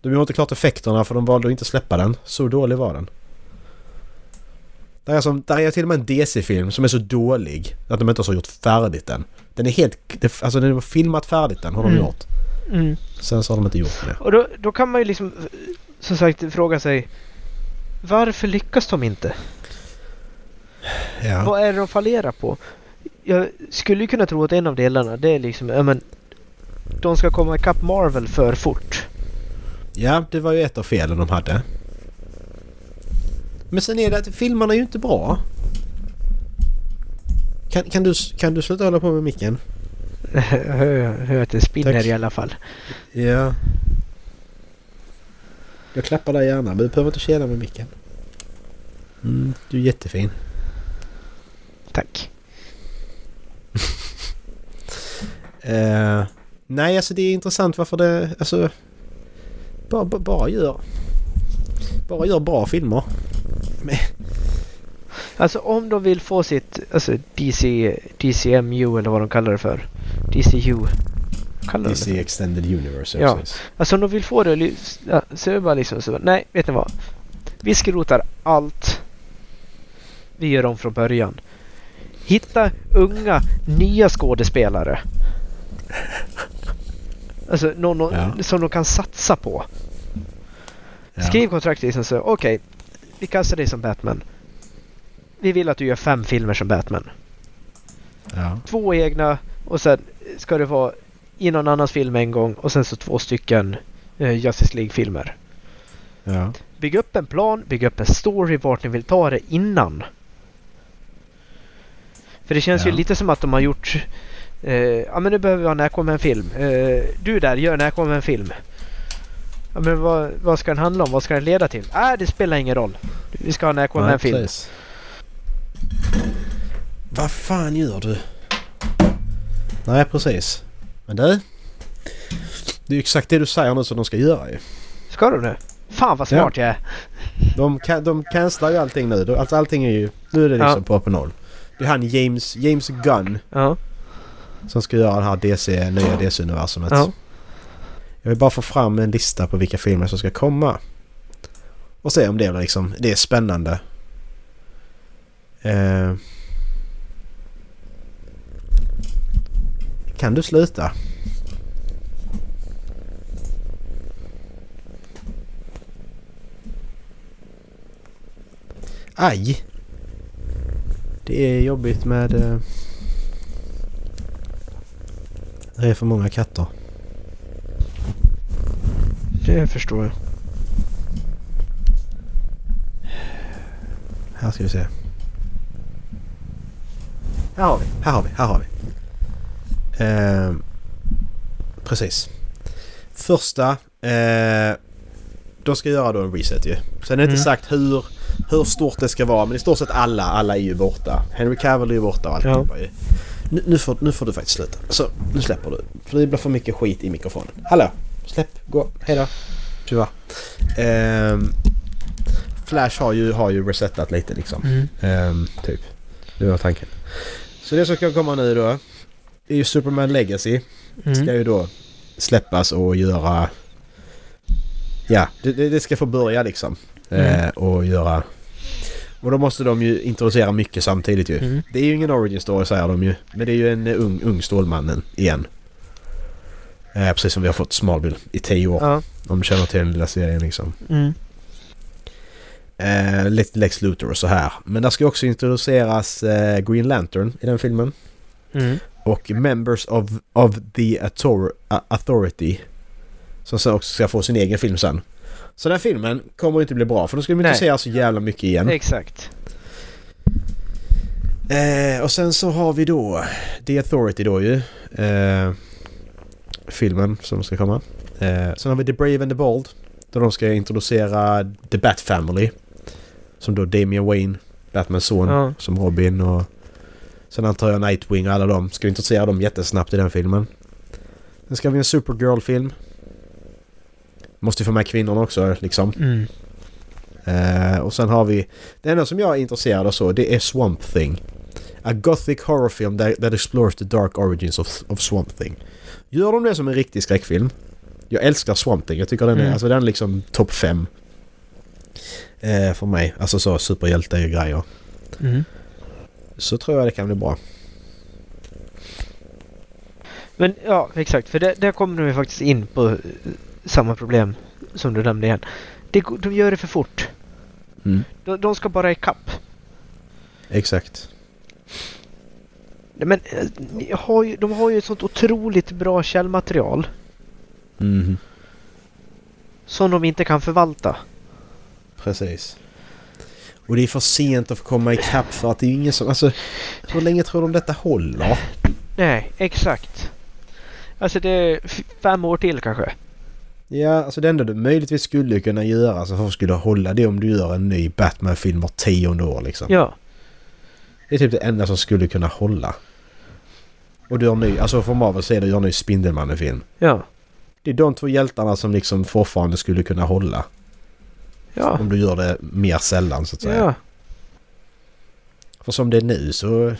De gjorde inte klart effekterna för de valde att inte släppa den. Så dålig var den. Där är, som, där är till och med en DC-film som är så dålig att de inte ens har gjort färdigt den. Den är helt... Alltså den var filmat färdigt den har de Mm. gjort. Mm. Sen så har de inte gjort det. Och då, då kan man ju liksom som sagt fråga sig varför lyckas de inte? Ja. Vad är det de fallerar på? Jag skulle ju kunna tro att en av delarna det är liksom, ja men de ska komma ikapp Marvel för fort. ja, det var ju ett av felen de hade. Men sen är det att filmerna är ju inte bra. Kan, kan, du, kan du sluta hålla på med micken? Jag hör, hör att det spinner Tack. i alla fall. Ja. Jag klappar dig gärna men du behöver inte känna med micken. Mm, du är jättefin. Tack. Eh, nej, alltså det är intressant varför det... Alltså... Bara, bara, bara gör... Bara gör bra filmer. Alltså om de vill få sitt alltså DC, DCMU eller vad de kallar det för. DCU. Kallar det DC för? Extended Universe. Ja. precis. Alltså om de vill få det ja, så är det bara liksom så. Nej, vet ni vad? Vi skrotar allt. Vi gör om från början. Hitta unga, nya skådespelare. Alltså någon, Ja. som de kan satsa på. Ja. Skriv kontrakt liksom så. Okej, vi kastar dig som Batman. Vi vill att du gör fem filmer som Batman. Ja. Två egna och sen ska det vara i någon annans film en gång och sen så två stycken eh, Justice League-filmer. Ja. Bygg upp en plan, bygg upp en story vart ni vill ta det innan. För det känns Ja. ju lite som att de har gjort... Eh, ja men nu behöver vi ha en Aquaman-film. Eh, du där, gör en Aquaman-film. Ja men vad, vad ska den handla om? Vad ska den leda till? Äh, det spelar ingen roll. Vi ska ha en Nej, Aquaman-film. precis. Vad fan gör du? Nej, precis. Men du. Det är ju exakt det du säger nu som de ska göra ju. ska du nu? Fan vad smart jag är. De, kan, de cancelar ju allting nu. De- Alltså allting är ju... Nu är det liksom Ja. på öppen noll. Det är han James, James Gunn Ja. Som ska göra det här DC, nya DC-universumet. ja. Jag vill bara få fram en lista på vilka filmer som ska komma. Och se om det är liksom... Det är spännande. Eh, kan du sluta? Aj! Det är jobbigt med... Eh, det är för många katter. Det förstår jag. Här ska vi se. Här har vi, här har vi, här har vi. Ehm, precis. Första. Eh, de ska göra då en reset ju. Sen är det inte Mm. sagt hur, hur stort det ska vara men i stort sett alla, alla är ju borta. Henry Cavill är ju borta och alltihopa ju. Nu, nu, får, nu får du faktiskt sluta. Så, nu släpper du. För det blir för mycket skit i mikrofonen. Hallå! Släpp, gå, hejdå. Tyvärr. Ehm, Flash har ju, har ju resetat lite liksom. Mm. Ehm, typ. Det var tanken. Så det som ska komma nu då. är ju Superman Legacy. Ska Mm. ju då släppas och göra... Ja, det, det, det ska få börja liksom. Eh, Mm. och göra... Och då måste de ju introducera mycket samtidigt ju. Mm. Det är ju ingen origin story säger de ju. Men det är ju en eh, ung, ung Stålmannen igen. Eh, precis som vi har fått Smallville i tio år. Ja. Om du känner till den lilla serien liksom. Mm. Eh, lite Lex Luthor och så här. Men där ska också introduceras eh, Green Lantern i den filmen. Mm. Och Members of, of the Authority. Som sen också ska få sin egen film sen. Så den här filmen kommer inte bli bra för då ska de inte säga så jävla mycket igen. Exakt. Eh, och sen så har vi då The Authority då ju. Eh, filmen som ska komma. Eh, sen har vi The Brave and the Bold. Där de ska introducera The Bat Family. Som då Damian Wayne, Batmans son, Ja. som Robin och... Sen antar jag Nightwing och alla dem. Ska introducera dem jättesnabbt i den filmen. Sen ska vi ha en Supergirl-film. Måste få med kvinnorna också liksom. Mm. Eh, och sen har vi... Det enda som jag är intresserad av så, det är Swamp Thing. A gothic horror film that, that explores the dark origins of, of Swamp Thing. Gör de det som en riktig skräckfilm? Jag älskar Swamp Thing. Jag tycker den är, Mm. alltså den är liksom topp 5. Eh, för mig. Alltså så superhjälte-grejer. Mm. Så tror jag det kan bli bra. Men ja, exakt. För där, där kommer vi faktiskt in på samma problem som du nämnde igen. Det, de gör det för fort. Mm. De, de ska bara ikapp. Exakt. Men eh, har ju, de har ju ett sånt otroligt bra källmaterial Mhm. som de inte kan förvalta. Precis. Och det är för sent att få komma ikapp för att det är ingen som... Alltså, hur länge tror de detta håller? Nej, exakt. Alltså det är fem år till kanske. Ja, alltså det enda du möjligtvis skulle kunna göra alltså för att skulle hålla det om du gör en ny Batman-film var tionde år liksom. Ja, Det är typ det enda som skulle kunna hålla. Och du gör ny, alltså för Marvel säger du gör ny Spindelmannen-film. ja, Det är de två hjältarna som liksom fortfarande skulle kunna hålla. ja, Om du gör det mer sällan så att säga. ja. För som det är nu så...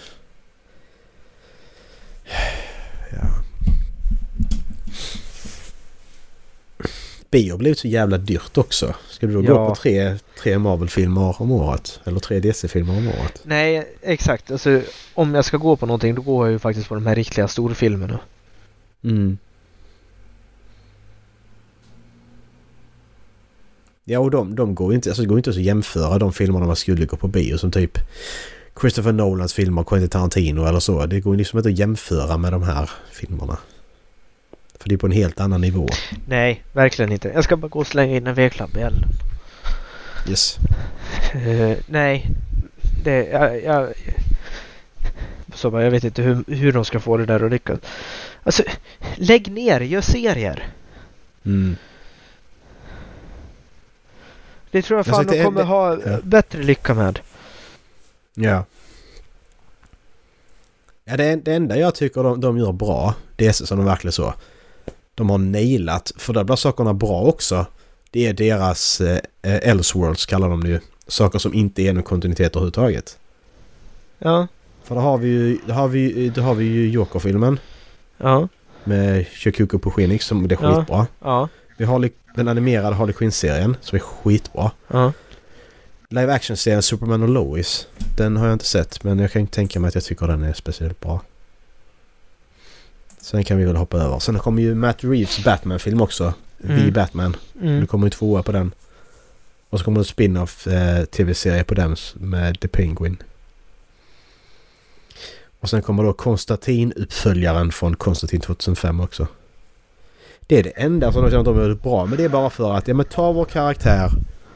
Bio har blivit så jävla dyrt också. Ska du då gå Ja. på tre, tre Marvel-filmer om året? Eller tre DC-filmer om året? Nej, exakt. Alltså om jag ska gå på någonting då går jag ju faktiskt på de här riktiga storfilmerna. Mm. Ja och de, de går inte, alltså det går inte att jämföra de filmerna man skulle gå på bio som typ Christopher Nolans filmer, Quentin Tarantino eller så. Det går liksom inte att jämföra med de här filmerna. För det är på en helt annan nivå. Nej, verkligen inte. Jag ska bara gå och slänga in en vedklamp i elden. Yes. Eh, nej, det... Jag, jag, så bara, jag vet inte hur, hur de ska få det där att lyckas. Alltså, lägg ner, gör serier. Mm. Det tror jag fan det de kommer det- ha ja. bättre lycka med. Ja. Ja, det, det enda jag tycker de, de gör bra, det är som de verkligen så. De har nailat, för där blir sakerna bra också. Det är deras eh, eh, Elseworlds kallar de det ju. Saker som inte är någon kontinuitet överhuvudtaget. Ja, För då har vi ju, då har vi, då har vi ju Joker-filmen ja, med Shikuko på Phoenix som det är Ja. skitbra. ja, Vi har den animerade Harley Quinn-serien som är skitbra. ja. Live action-serien Superman och Lois. Den har jag inte sett men jag kan inte tänka mig att jag tycker den är speciellt bra. Sen kan vi väl hoppa över. Sen kommer ju Matt Reeves Batman-film också. Mm. The Batman. Mm. Det kommer ju tvåa på den. Och så kommer det en spin-off eh, tv-serie på den med The Penguin. Och sen kommer då Konstantin-uppföljaren från Konstantin 2005 också. Det är det enda som de känner att de är väldigt bra men det är bara för att ja men ta vår karaktär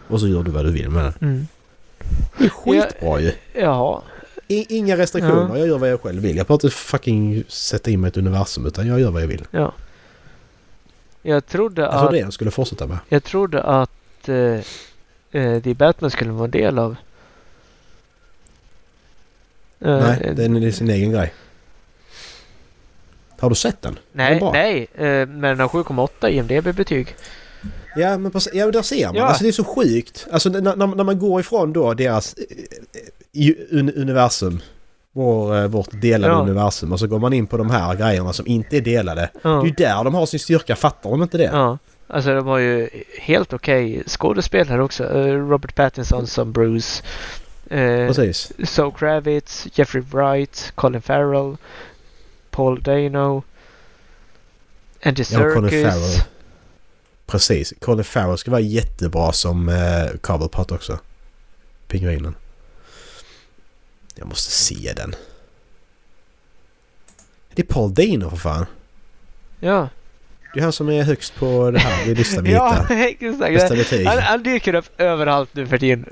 och så gör du vad du vill med den. Mm. Det är skitbra ju. Ja, inga restriktioner. Jag gör vad jag själv vill. Jag behöver inte fucking sätta in mig i ett universum utan jag gör vad jag vill. ja. Jag trodde Jag trodde att... det jag skulle fortsätta med. Jag trodde att eh, eh, The Batman skulle vara en del av... Eh, Nej, den är sin egen grej. Har du sett den? Den nej, bra. nej eh, men den har 7,8 i IMDB-betyg. Ja, men precis, ja, där ser man. Ja. Alltså det är så sjukt. Alltså när, när när man går ifrån då deras eh, eh, un, universum. Vår, eh, vårt delade Ja. universum. Och så går man in på de här grejerna som inte är delade. Ja. Det är ju där de har sin styrka. Fattar de inte det? ja. Alltså de har ju helt okej skådespelare också. Eh, Robert Pattinson som Bruce. Eh, Precis. Zoe Kravitz, Jeffrey Wright, Colin Farrell, Paul Dano, Andy Ja, Colin Serkis. Farrell. Precis. Colin Farrell ska vara jättebra som eh, Cobblepot också. Pingvinen. Jag måste se den. Det är Paul Dano för fan. Ja, Det är han som är högst på det här i listan vi ja, hittar. exakt. Bästa betyg. Han, han dyker upp överallt nu för tiden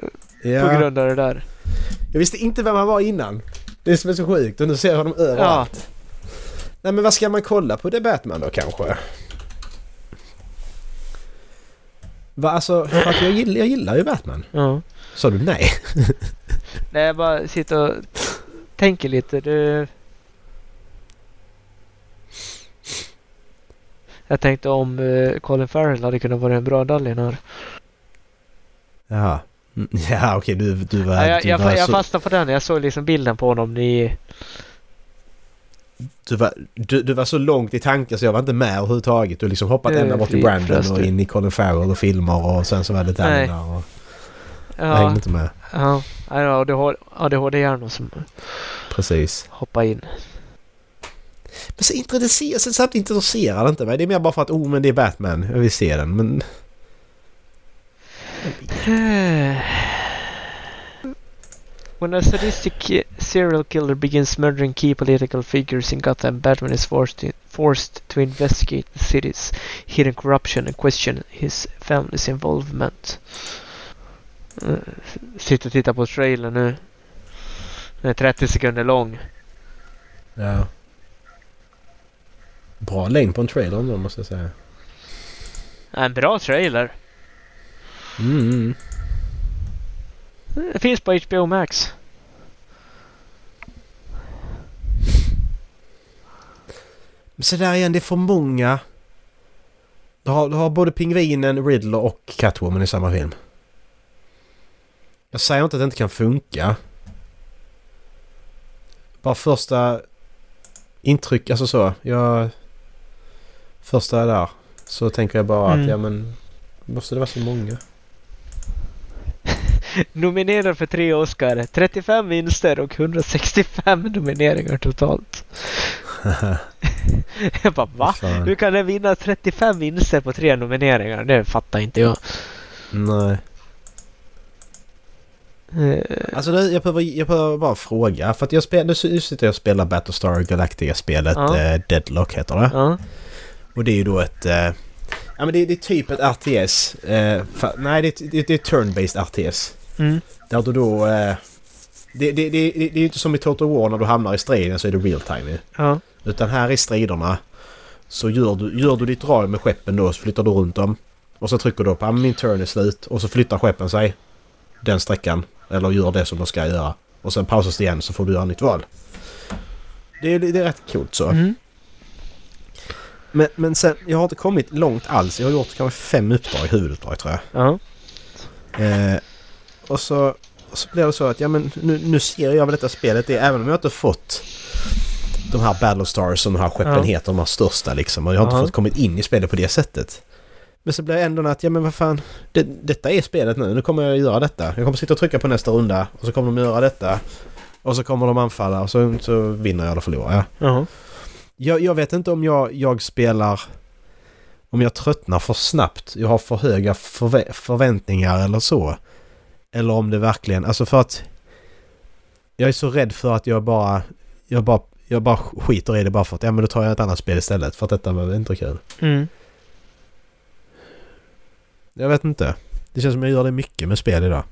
på Ja. grund av det där. Jag visste inte vem han var innan. Det är som är så sjukt och nu ser jag honom överallt. Nej men vad ska man kolla på? Det är Batman då kanske? Va, alltså, för att jag, gillar, jag gillar ju Batman. Ja. Sa du nej? Nej, jag bara sitter och tänker lite. Det... Jag tänkte om eh, Colin Farrell hade kunnat vara en bra Dallin här. Jaha. Mm, Ja okej du, du var... Ja, jag, du, jag, var jag så, fastnade på den. Jag såg liksom bilden på honom i... du, var, du, du var så långt i tanken så jag var inte med överhuvudtaget. Du liksom hoppat ända bort till Brandon och in i Colin Farrell och filmer och sen så var det där och... Jag hängde inte med. ja, ja ADHD, ADHD-hjärnor som Precis. hoppar in. Men så intresserar, sen samtidigt intresserar det inte mig. Det är mer bara för att oh men det är Batman. Jag vill se den men... When a sadistic serial killer begins murdering key political figures in Gotham, Batman is forced to, forced to investigate the city's hidden corruption and question his family's involvement. Uh, sitter och tittar på trailern nu. Den är 30 sekunder lång. Ja. Bra längd på en trailer ändå måste jag säga. En bra trailer. Mm. Det finns på HBO Max. Men så där igen, det är för många. Du har, du har både Pingvinen, Riddler och Catwoman i samma film. Jag säger inte att det inte kan funka. Bara första intryck, alltså så. Jag... Första där. Så tänker jag bara Mm. att ja men... Måste det vara så många? Nominerad för tre Oscar, 35 vinster och 165 nomineringar totalt. Jag bara va? Fan. Hur kan den vinna 35 vinster på tre nomineringar? Det fattar inte jag. Nej. Eh, Alltså det, jag, behöver, jag behöver bara fråga. För att jag spelar, nu sitter jag och spelar Battlestar Galactica-spelet Ja. eh, Deadlock heter det. ja. Och det är ju då ett... Eh, ja men det, det är typ ett RTS. Eh, fa, nej det, är- det, det är turn-based RTS. Mm. Där du då... Eh, det, det, det, det, är ju inte som i Total War när du hamnar i striden så är det real time. Ja. Utan här i striderna så gör du, gör du ditt drag med skeppen då så flyttar du runt dem. Och så trycker du på ah, min turn är slut och så flyttar skeppen sig den sträckan. Eller gör det som de ska göra. Och sen pausas det igen så får du göra nytt val. Det är, det är rätt coolt så. Mm. Men, men sen, jag har inte kommit långt alls. Jag har gjort kanske fem uppdrag, huvuduppdrag tror jag. Ja. Eh, och så, så blir det så att ja men nu, nu ser jag väl detta spelet. Det, är- även om jag inte fått de här Battlestars som de här skeppen Ja. heter, de här största liksom. Och jag har inte Ja. fått kommit in i spelet på det sättet. Men så blir det ändå att, ja men vad fan. Det, detta är spelet nu. Nu kommer jag göra detta. Jag kommer sitta och trycka på nästa runda. Och så kommer de göra detta. Och så kommer de anfalla och så, så vinner jag eller förlorar jag. Ja. Jag, jag vet inte om jag, jag spelar... Om jag tröttnar för snabbt. Jag har för höga förvä- förväntningar eller så. Eller om det verkligen... Alltså för att... Jag är så rädd för att jag bara... Jag bara, jag bara skiter i det bara för att ja men då tar jag ett annat spel istället. För att detta var inte kul. Mm. Jag vet inte. Det känns som jag gör det mycket med spel idag.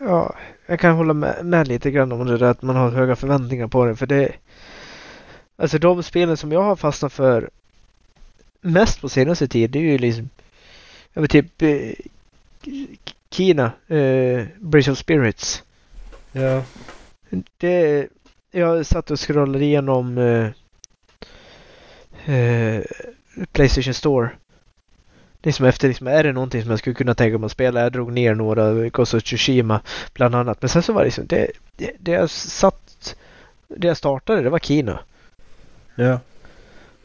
ja. Jag kan hålla med, med lite grann om det där att man har höga förväntningar på det. För det... Alltså de spelen som jag har fastnat för mest på senaste tid det är ju liksom... Jag vet typ... Eh, Kina. Eh, Bridge of Spirits. Ja. Det, jag satt och scrollade igenom eh, eh, Playstation Store. Liksom efter, liksom, är det någonting som jag skulle kunna tänka mig att spela? Jag drog ner några, Ghost Tsushima bland annat. Men sen så var det liksom, det, det, det jag satt, det jag startade, det var Kina. Ja.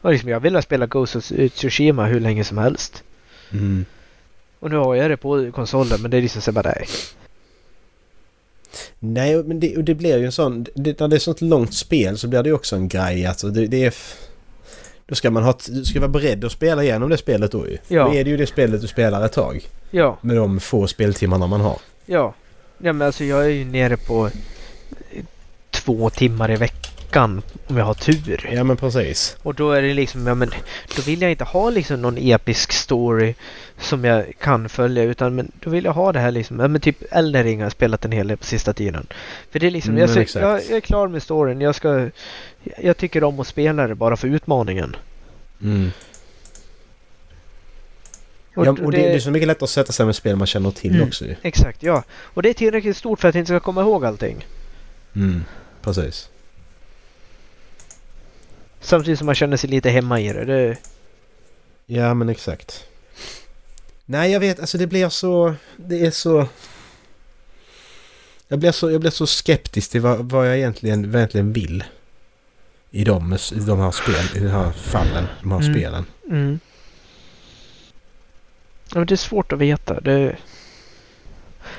Och liksom, jag ville spela Ghost of Tsushima hur länge som helst. Mm. Och nu har jag det på konsolen, men det är liksom så bara nej. Nej, men det, och det blir ju en sån... Det, när det är sånt långt spel så blir det ju också en grej. Alltså det, det är... f- Då ska man ha... Du ska vara beredd att spela igenom det spelet då ju. Ja. Då är det ju det spelet du spelar ett tag. Ja, Med de få speltimmarna man har. ja. Ja men alltså jag är ju nere på två timmar i veckan om jag har tur. Ja men precis. Och då är det liksom, ja men då vill jag inte ha liksom någon episk story som jag kan följa utan men då vill jag ha det här liksom, ja men typ Elden Ring har jag spelat en hel del på sista tiden. För det är liksom, Mm, jag, exakt. jag, jag är klar med storyn, jag ska, jag tycker om att spela det bara för utmaningen. Mm. Och ja, och det, det är så mycket lättare att sätta sig med spel man känner till Mm. också. Exakt, ja. Och det är tillräckligt stort för att jag inte ska komma ihåg allting. Mm. Precis. Samtidigt som man känner sig lite hemma i det. det Ja men exakt. Nej jag vet, alltså det blir så... Det är så... Jag blir så, jag blir så skeptisk till vad, vad jag egentligen, vad jag egentligen vill. I de, i de här spel, i de här fallen, de här Mm. spelen. mm. ja, men det är svårt att veta. Det,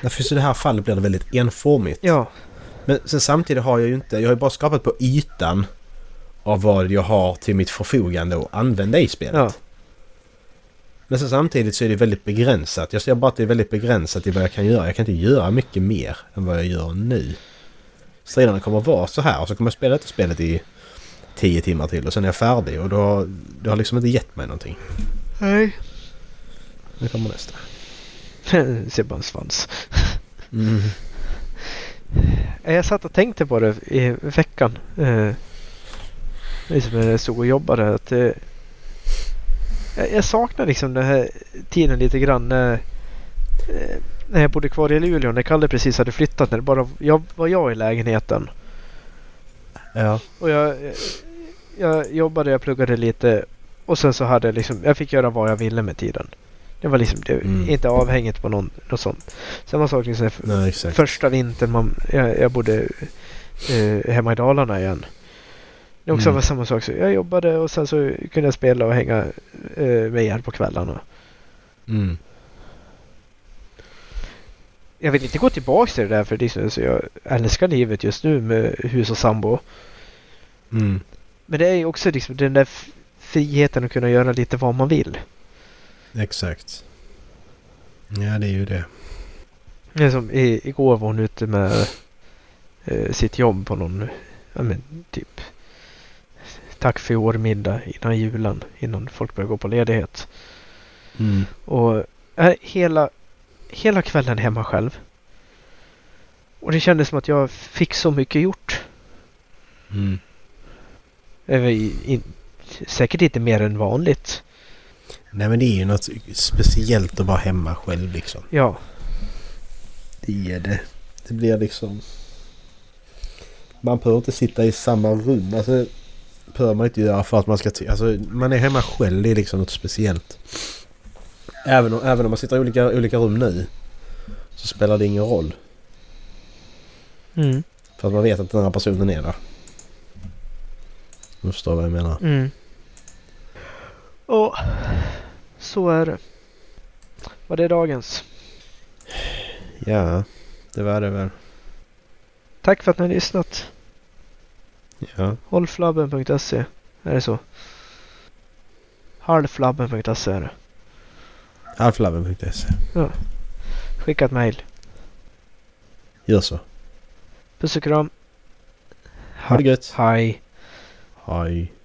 Därför så i det här fallet blir det väldigt enformigt. ja, Men sen samtidigt har jag ju inte, jag har ju bara skapat på ytan av vad jag har till mitt förfogande att använda i spelet. ja. Men sen samtidigt så är det väldigt begränsat. Jag ser bara att det är väldigt begränsat i vad jag kan göra. Jag kan inte göra mycket mer än vad jag gör nu. Striderna kommer att vara så här och så kommer jag spela detta spelet i 10 timmar till och sen är jag färdig och då, det har liksom inte gett mig någonting. Nej. Nu kommer nästa. Ser bara en svans. Mm. Jag satt och tänkte på det i veckan. Eh, liksom när jag stod och jobbade. Att, eh, jag, saknar liksom den här tiden lite grann. När, eh, när jag bodde kvar i Luleå. När Kalle precis hade flyttat. När det bara jag, var jag i lägenheten. Ja. Och jag, eh, jag jobbade, jag pluggade lite. Och sen så hade jag liksom, jag fick göra vad jag ville med tiden. Det var liksom det, Mm. inte avhängigt på någon, något sånt. Samma sak liksom Nej, första vintern man, jag, jag bodde eh, hemma i Dalarna igen. Det också Mm. var samma sak. Så jag jobbade och sen så kunde jag spela och hänga eh, med er på kvällarna. Mm. Jag vill inte gå tillbaka till det där för det är så jag älskar livet just nu med hus och sambo. Mm. Men det är ju också liksom den där friheten att kunna göra lite vad man vill. Exakt. Ja, det är ju det. Det är som i, igår var hon ute med eh, sitt jobb på någon, ja men typ tack för i år middag innan julen, innan folk börjar gå på ledighet. Mm. Och äh, hela, hela kvällen hemma själv. Och det kändes som att jag fick så mycket gjort. Mm. Säkert inte mer än vanligt. Nej men det är ju något speciellt att vara hemma själv liksom. Ja, Det är det. Det blir liksom... Man behöver inte sitta i samma rum. Alltså, behöver man inte göra för att man ska... Alltså, man är hemma själv. Det är liksom något speciellt. Även om, även om man sitter i olika, olika rum nu så spelar det ingen roll. mm, För att man vet att den här personen är där. Du förstår vad jag menar. mm. Och så är det. Var det dagens? Ja, det var det väl. Tack för att ni har lyssnat. Ja. Hållflabben.se. Är det så? Halvflabben.se är det. Alflabben.se. Skicka ett mail. Gör så. Puss och kram. Ha det gött. Hej. Hej.